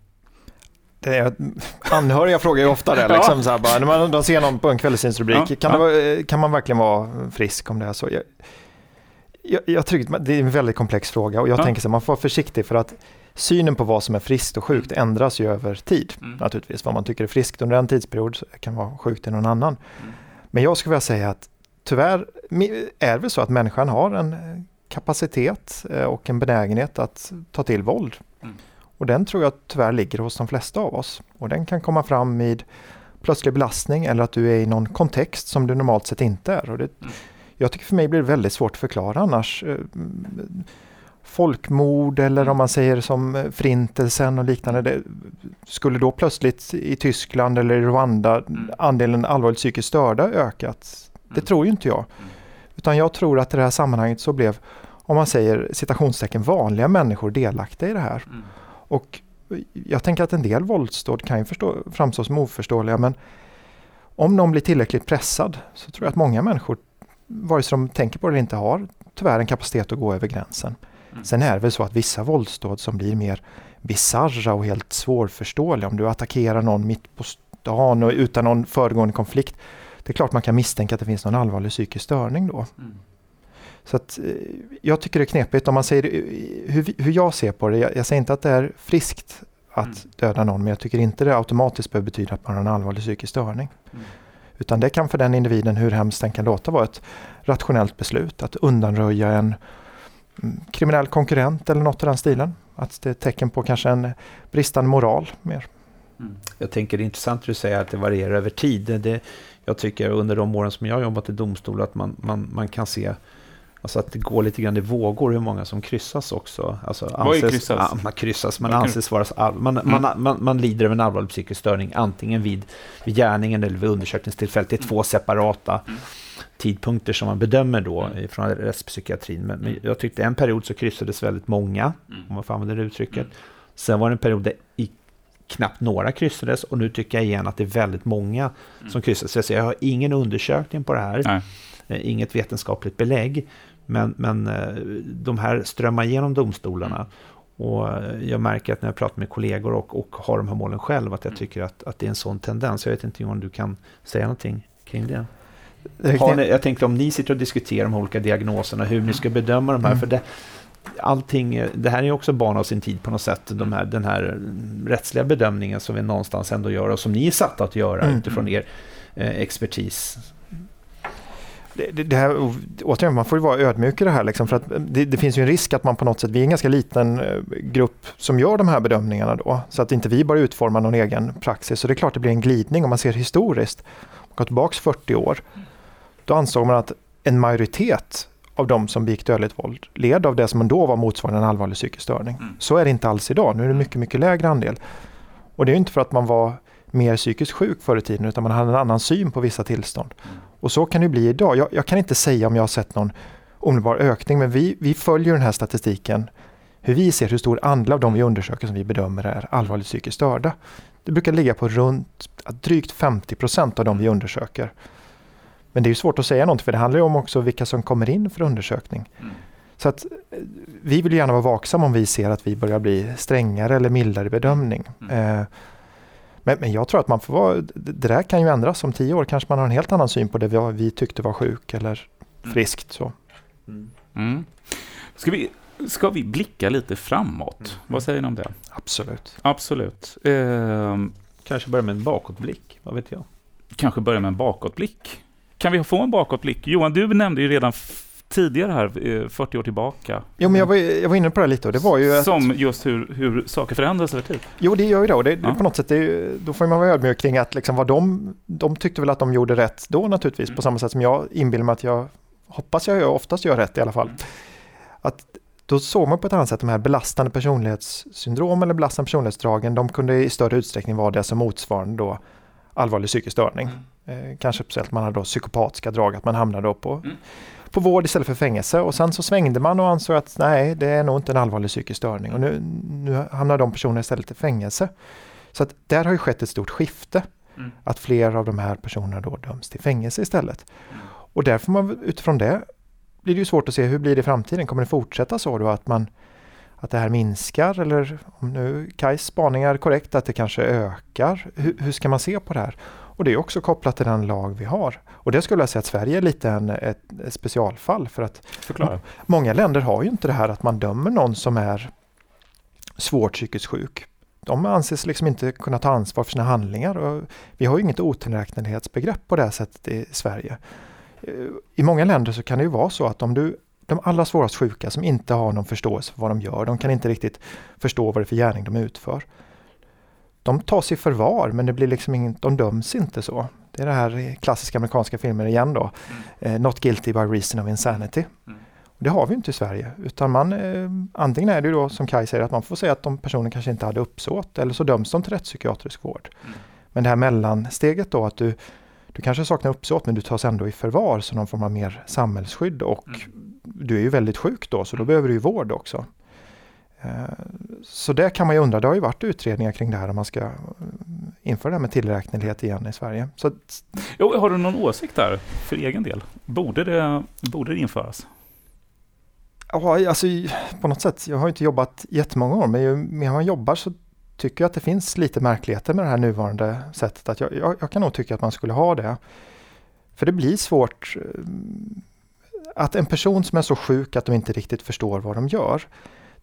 Det är, anhöriga frågar ju ofta det, [LAUGHS] liksom, så här, bara, när man, de ser någon på en kvällstidningsrubrik, Ja, kan, ja. det kan man verkligen vara frisk om det är så? Jag, jag, jag tycker det är en väldigt komplex fråga och jag Ja. tänker så här, man får vara försiktig för att synen på vad som är friskt och sjukt ändras ju över tid. Mm. Naturligtvis, vad man tycker är friskt under en tidsperiod kan vara sjukt i någon annan. Mm. Men jag skulle vilja säga att tyvärr är det så att människan har en kapacitet eh, och en benägenhet att ta till våld. Mm. Och den tror jag tyvärr ligger hos de flesta av oss. Och den kan komma fram vid plötslig belastning eller att du är i någon kontext som du normalt sett inte är. Och det, Mm. Jag tycker för mig blir det väldigt svårt att förklara annars. Eh, Folkmord eller om man säger som eh, förintelsen och liknande. Det, skulle då plötsligt i Tyskland eller i Rwanda Mm. andelen allvarligt psykiskt störda ökat? Det Mm. tror ju inte jag. Mm. Utan jag tror att i det här sammanhanget så blev, om man säger citationstecken, vanliga människor delaktiga i det här. Mm. Och jag tänker att en del våldsdåd kan ju förstå, framstå som oförståeliga men om någon blir tillräckligt pressad så tror jag att många människor, vare sig de tänker på det eller inte, har tyvärr en kapacitet att gå över gränsen. Mm. Sen är det väl så att vissa våldsdåd som blir mer bizarra och helt svårförståeliga, om du attackerar någon mitt på stan och utan någon föregående konflikt, det är klart man kan misstänka att det finns någon allvarlig psykisk störning då. Mm. Så att, eh, jag tycker det är knepigt om man säger eh, hur, hur jag ser på det. Jag, jag säger inte att det är friskt att Mm. döda någon men jag tycker inte det automatiskt behöver betyda att man har en allvarlig psykisk störning. Mm. Utan det kan för den individen, hur hemskt den kan låta, vara ett rationellt beslut att undanröja en mm, kriminell konkurrent eller något i den stilen. Att det är ett tecken på kanske en bristande moral mer. Mm. Jag tänker det är intressant att du säger att det varierar över tid. Det- Det, jag tycker under de åren som jag har jobbat i domstol att man, man, man kan se alltså att det går lite grann i vågor hur många som kryssas också. Alltså Vad är kryssas? Ja, man kryssas, man Vad kan- anses vara, all, man, Mm. man, man, man lider av en allvarlig psykisk störning antingen vid, vid gärningen eller vid undersökningstillfället. Det är två separata Mm. tidpunkter som man bedömer då Mm. från rättspsykiatrin. Men, men jag tyckte en period så kryssades väldigt många, Mm. om man får använda det uttrycket. Mm. Sen var det en period där i, knappt några kryssades och nu tycker jag igen att det är väldigt många Mm. som kryssas. Så jag har ingen undersökning på det här, Nej. eh, inget vetenskapligt belägg. Men, men eh, de här strömmar igenom domstolarna. Och eh, jag märker att när jag pratar med kollegor och, och har de här målen själv att jag Mm. tycker att, att det är en sån tendens. Jag vet inte om du kan säga någonting kring det. Ni, jag tänkte om ni sitter och diskuterar de olika diagnoserna, hur ni ska bedöma de här. Mm. För det, allting, eh, det här är ju också barn av sin tid på något sätt. De här, den här mm, rättsliga bedömningen som vi någonstans ändå gör och som ni är satta att göra Mm. utifrån er eh, expertis. Det, det, här, återigen, man får ju vara ödmjuk i det här. Liksom, för att det, det finns ju en risk att man på något sätt, vi är en ganska liten eh, grupp som gör de här bedömningarna då. Så att inte vi bara utformar någon egen praxis. Så det är klart det blir en glidning om man ser historiskt. Går tillbaka 40 år. Då ansåg man att en majoritet av de som begick dödligt våld led av det som då var motsvarande en allvarlig psykisk störning. Mm. Så är det inte alls idag. Nu är det mycket, mycket lägre andel. Och det är ju inte för att man var mer psykiskt sjuk förr i tiden utan man hade en annan syn på vissa tillstånd. Mm. Och så kan det bli idag. Jag, jag kan inte säga om jag har sett någon omedelbar ökning men vi, vi följer den här statistiken. Hur vi ser hur stor andel av de vi undersöker som vi bedömer är allvarligt psykiskt störda. Det brukar ligga på runt drygt 50 procent av de vi undersöker. Men det är svårt att säga något för det handlar ju om också vilka som kommer in för undersökning. Mm. Så att eh, vi vill gärna vara vaksamma om vi ser att vi börjar bli strängare eller mildare i bedömning. Mm. Eh, men, men jag tror att man får vara, det där kan ju ändras. Om tio år kanske man har en helt annan syn på det vi, vi tyckte var sjuk eller Mm. friskt. Så. Mm. Ska, vi, ska vi blicka lite framåt? Mm. Vad säger ni om det? Absolut. Absolut. Ehm, Kanske börja med en bakåtblick, vad vet jag? kanske börja med en bakåtblick. Kan vi få en bakåtblick? Johan, du nämnde ju redan tidigare här, eh, 40 år tillbaka. Jo, men jag var, jag var inne på det lite och det var ju att, Som just hur, hur saker förändras över tid. Jo, det gör ju det och det, Ja. på något sätt, det då får man vara ödmjuk kring att liksom vad de, de tyckte väl att de gjorde rätt då naturligtvis, Mm. på samma sätt som jag inbillar mig att jag, hoppas jag gör, oftast gör rätt i alla fall. Mm. Att då såg man på ett annat sätt de här belastande personlighetssyndrom eller belastande personlighetsdragen, de kunde i större utsträckning vara det som motsvarande då allvarlig psykisk störning. Eh, kanske speciellt man hade då psykopatiska drag, att man hamnade då på, Mm. På vård istället för fängelse. Och sen så svängde man och ansåg att nej, det är nog inte en allvarlig psykisk störning. Och nu, nu hamnar de personerna istället i fängelse. Så att där har ju skett ett stort skifte. Mm. Att fler av de här personerna då döms till fängelse istället. Mm. Och därför man utifrån det blir det ju svårt att se hur blir det i framtiden. Kommer det fortsätta så då att man att det här minskar eller om nu Kajs spaning är korrekt att det kanske ökar. Hur, hur ska man se på det här? Och det är också kopplat till den lag vi har. Och det skulle jag säga att Sverige är lite en, ett, ett specialfall för att Förklara. många länder har ju inte det här att man dömer någon som är svårt psykiskt sjuk. De anses liksom inte kunna ta ansvar för sina handlingar. Och vi har ju inget otillräknelighetsbegrepp på det här sättet i Sverige. I många länder så kan det ju vara så att om du de allra svårast sjuka som inte har någon förståelse för vad de gör, de kan inte riktigt förstå vad det är för gärning de utför. De tas i förvar men det blir liksom inget, de döms inte så. Det är det här klassiska amerikanska filmer igen då. Mm. Eh, Not guilty by reason of insanity. Mm. Det har vi inte i Sverige utan man eh, antingen är det då som Kaj säger att man får säga att de personen kanske inte hade uppsåt eller så döms de till rättspsykiatrisk vård. Mm. Men det här mellansteget då att du, du kanske saknar uppsåt men du tas ändå i förvar som någon form av mer samhällsskydd och mm du är ju väldigt sjuk då så då behöver du ju vård också. Så det kan man ju undra, det har ju varit utredningar kring det här om man ska eh, införa det här med tillräknelighet igen i Sverige. Så... Jo, har du någon åsikt där för egen del? Borde det, borde det införas? Ja, alltså på något sätt, jag har inte jobbat jättemånga år men ju mer man jobbar så tycker jag att det finns lite märkligheter med det här nuvarande sättet. Att jag, jag, jag kan nog tycka att man skulle ha det. För det blir svårt eh, att en person som är så sjuk att de inte riktigt förstår vad de gör,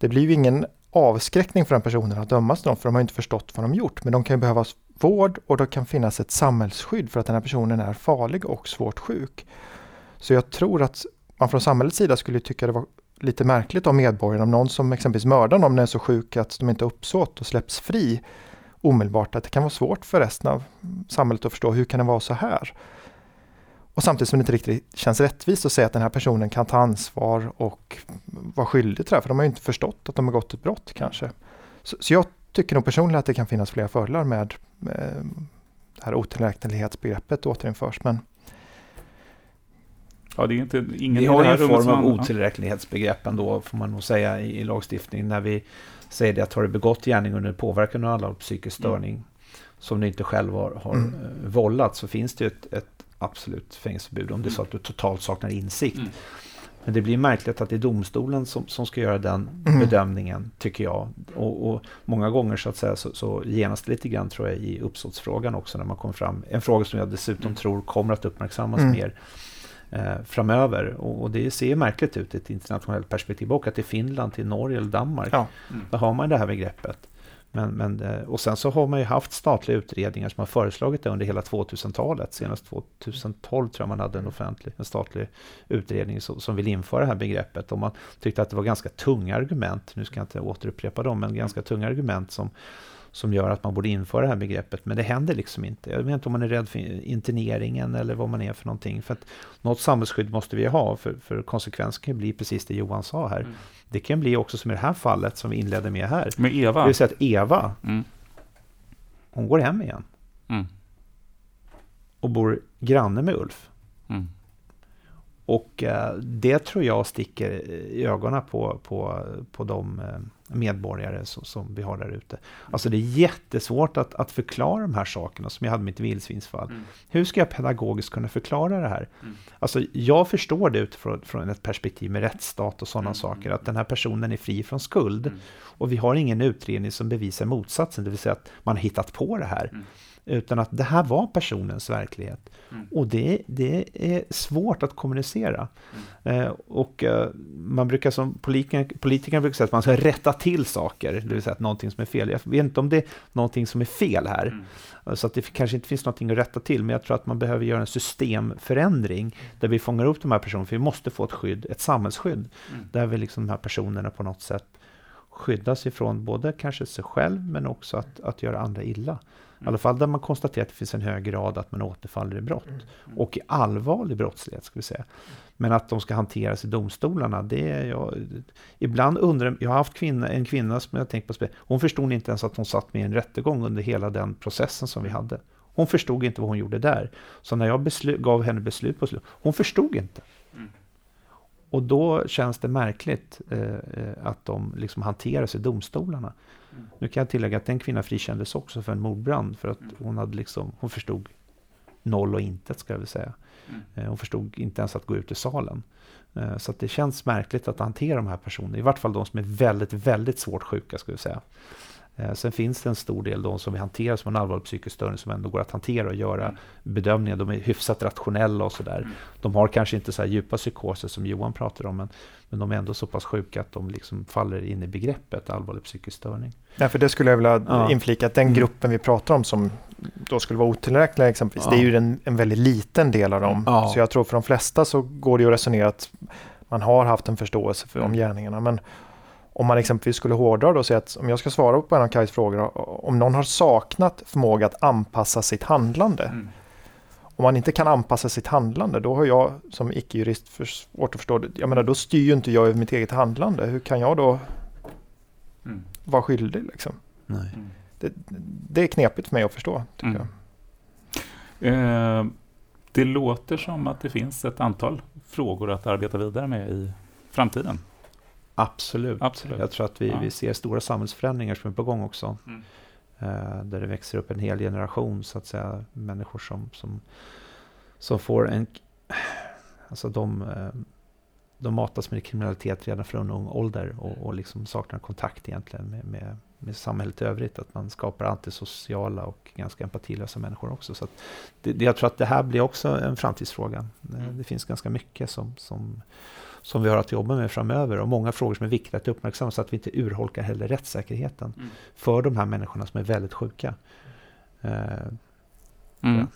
det blir ju ingen avskräckning för den personen att dömas till för de har inte förstått vad de gjort. Men de kan behöva vård och det kan finnas ett samhällsskydd för att den här personen är farlig och svårt sjuk. Så jag tror att man från samhällets sida skulle tycka det var lite märkligt av medborgarna om någon som exempelvis mördar någon är så sjuk att de inte har uppsåt och släpps fri omedelbart, att det kan vara svårt för resten av samhället att förstå hur kan det vara så här? Och samtidigt som det inte riktigt känns rättvist att säga att den här personen kan ta ansvar och vara skyldig till det här, för de har ju inte förstått att de har gått ett brott kanske. Så, så jag tycker nog personligen att det kan finnas flera fördelar med, med det här otillräknelighetsbegreppet återinförs. Men Ja, det är inte, ingen vi har en form av otillräknelighetsbegrepp ändå, får man nog säga, i, i lagstiftningen. När vi säger det att har du begått gärning under påverkan av alla psykisk störning, mm. som du inte själv har, har mm. Eh, vållat, så finns det ett, ett absolut fängelseförbud om det är så att du totalt saknar insikt. Mm. Men det blir märkligt att det är domstolen som, som ska göra den mm. bedömningen, tycker jag. Och, och, många gånger så att säga så, så genas det lite grann tror jag i uppsåtsfrågan också när man kommer fram. En fråga som jag dessutom mm. tror kommer att uppmärksammas mm. mer eh, framöver. Och, och, det ser märkligt ut i ett internationellt perspektiv och att i Finland, till Norge eller Danmark, ja. mm. där har man det här begreppet. Men, men, eh, och sen så har man ju haft statliga utredningar som har föreslagit det under hela 2000-talet. Senast 2012 tror jag man hade en offentlig, en statlig utredning som, som vill införa det här begreppet. Och man tyckte att det var ganska tunga argument, nu ska jag inte återupprepa dem, men ganska tunga argument som, som gör att man borde införa det här begreppet. Men det händer liksom inte. Jag vet inte om man är rädd för interneringen eller vad man är för någonting. För att något samhällsskydd måste vi ha, för, för konsekvensen kan bli precis det Johan sa här. Mm. Det kan bli också som i det här fallet som vi inledde med här. Med Eva? Det vill säga att Eva, mm. hon går hem igen. Mm. Och bor granne med Ulf. Mm. Och eh, det tror jag sticker i ögonen på, på, på de eh, medborgare som, som vi har där ute. Alltså det är jättesvårt att, att förklara de här sakerna som jag hade mitt vildsvinsfall. Mm. Hur ska jag pedagogiskt kunna förklara det här? Mm. Alltså jag förstår det utifrån från ett perspektiv med rättsstat och sådana mm. saker, att den här personen är fri från skuld. Mm. Och vi har ingen utredning som bevisar motsatsen, det vill säga att man har hittat på det här. Utan att det här var personens verklighet. Mm. Och det, det är svårt att kommunicera. Mm. Eh, och eh, man brukar som politiker, politiker brukar säga att man ska rätta till saker, det vill säga att någonting som är fel. Jag vet inte om det är någonting som är fel här. Mm. Så att det kanske inte finns någonting att rätta till, men jag tror att man behöver göra en systemförändring där vi fångar upp de här personerna, för vi måste få ett skydd, ett samhällsskydd, mm. där vi liksom de här personerna på något sätt skyddas ifrån både kanske sig själv, men också att, att göra andra illa. I alla fall där man konstaterar att det finns en hög grad att man återfaller i brott. Mm. Och i allvarlig brottslighet, ska vi säga. Men att de ska hanteras i domstolarna, det är jag... Ibland undrar jag, har haft kvinna, en kvinna som jag tänkt på, hon förstod inte ens att hon satt med i en rättegång under hela den processen som vi hade. Hon förstod inte vad hon gjorde där. Så när jag gav henne beslut på slut, hon förstod inte. Mm. Och då känns det märkligt eh, eh att de liksom hanteras i domstolarna. Nu kan jag tillägga att den kvinnan frikändes också för en mordbrand för att hon hade liksom, hon förstod noll och intet, ska jag väl säga. Mm. Hon förstod inte ens att gå ut i salen. Så det känns märkligt att hantera de här personerna, i vart fall de som är väldigt, väldigt svårt sjuka, skulle jag säga. Eh, sen finns det en stor del de som vi hanterar som en allvarlig psykisk störning som ändå går att hantera och göra mm. bedömningar. De är hyfsat rationella och sådär. Mm. De har kanske inte så här djupa psykoser som Johan pratar om, men, men de är ändå så pass sjuka att de liksom faller in i begreppet allvarlig psykisk störning. Ja, för det skulle jag vilja ja. inflika, att den mm. gruppen vi pratar om som då skulle vara otillräkneliga exempelvis, ja. det är ju en, en väldigt liten del av dem. Ja. Så jag tror för de flesta så går det ju att resonera att man har haft en förståelse för mm. de gärningarna. Men om man exempelvis skulle hårdra då och säga att om jag ska svara på en av Kajs frågor, om någon har saknat förmåga att anpassa sitt handlande. Mm. Om man inte kan anpassa sitt handlande, då har jag som icke-jurist svårt att förstå. Jag menar, då styr ju inte jag över mitt eget handlande. Hur kan jag då mm. vara skyldig? Liksom? Nej. Mm. Det, det, är knepigt för mig att förstå, tycker mm. jag. Eh, det låter som att det finns ett antal frågor att arbeta vidare med i framtiden. Absolut. Absolut. Jag tror att vi, ja. vi ser stora samhällsförändringar som är på gång också. Mm. Uh, där det växer upp en hel generation, så att säga, människor som, som, som får en... Alltså de, uh, de matas med kriminalitet redan från ung ålder och, och liksom saknar kontakt egentligen med, med, med samhället i övrigt. Att man skapar antisociala och ganska empatilösa människor också. Så det, jag tror att det här blir också en framtidsfråga. Mm. Det finns ganska mycket som, som som vi har att jobba med framöver och många frågor som är viktiga att uppmärksamma så att vi inte urholkar heller rättssäkerheten mm. för de här människorna som är väldigt sjuka. Uh, mm. ja.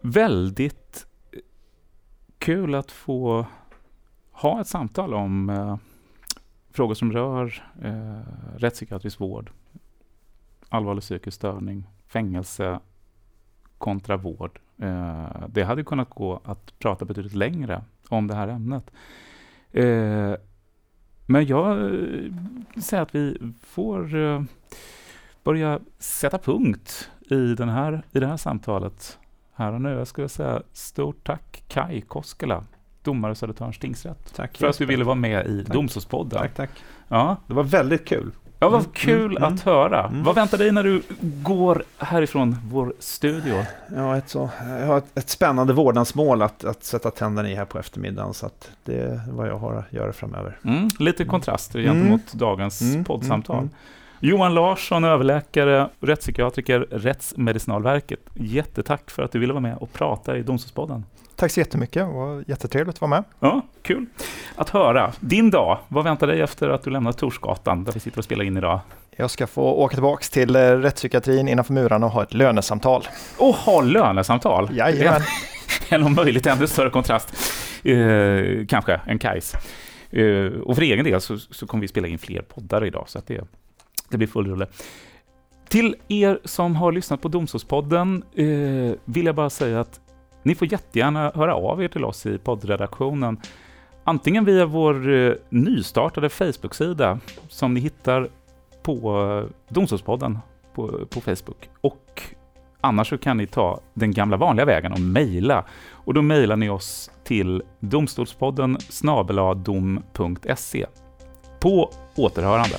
Väldigt kul att få ha ett samtal om eh, frågor som rör eh, rättspsykiatrisk vård, allvarlig psykisk störning, fängelse kontra vård det hade kunnat gå att prata betydligt längre om det här ämnet. Eh, men jag eh, säger att vi får börja sätta punkt i, den här, i det här samtalet här och nu. Jag skulle säga stort tack Kai Koskela, domare Södertörns tingsrätt, tack, för att du ville vara med i Domstolspodden. Tack, tack. Ja. Det var väldigt kul. Ja, vad mm, kul mm, att mm, höra. Mm. Vad väntar dig när du går härifrån vår studio? Ja, ett så, jag har ett, ett spännande vårdnadsmål att, att sätta tänderna i här på eftermiddagen. Så det är vad jag har att göra framöver. Mm, lite kontraster gentemot dagens poddsamtal. Johan Larsson, överläkare, rättspsykiatriker, Rättsmedicinalverket. Jättetack för att du ville vara med och prata i Domstolspodden. Tack så jättemycket, det var jättetrevligt att vara med. Ja, kul att höra. Din dag, vad väntar dig efter att du lämnar Torsgatan där vi sitter och spelar in idag? Jag ska få åka tillbaka till eh, rättspsykiatrin innanför murarna och ha ett lönesamtal. Och ha lönesamtal? Jajamän. [LAUGHS] En om möjligt ännu större kontrast, eh, kanske, än Kajs. Eh, och för egen del så, så kommer vi spela in fler poddar idag, så att det, det blir full rulle. Till er som har lyssnat på Domstolspodden eh, vill jag bara säga att ni får jättegärna höra av er till oss i poddredaktionen. Antingen via vår eh, nystartade Facebook-sida som ni hittar på eh, Domstolspodden på, på Facebook. Och annars så kan ni ta den gamla vanliga vägen och mejla. Och då mejlar ni oss till domstolspodden snabeladom.se. På återhörande.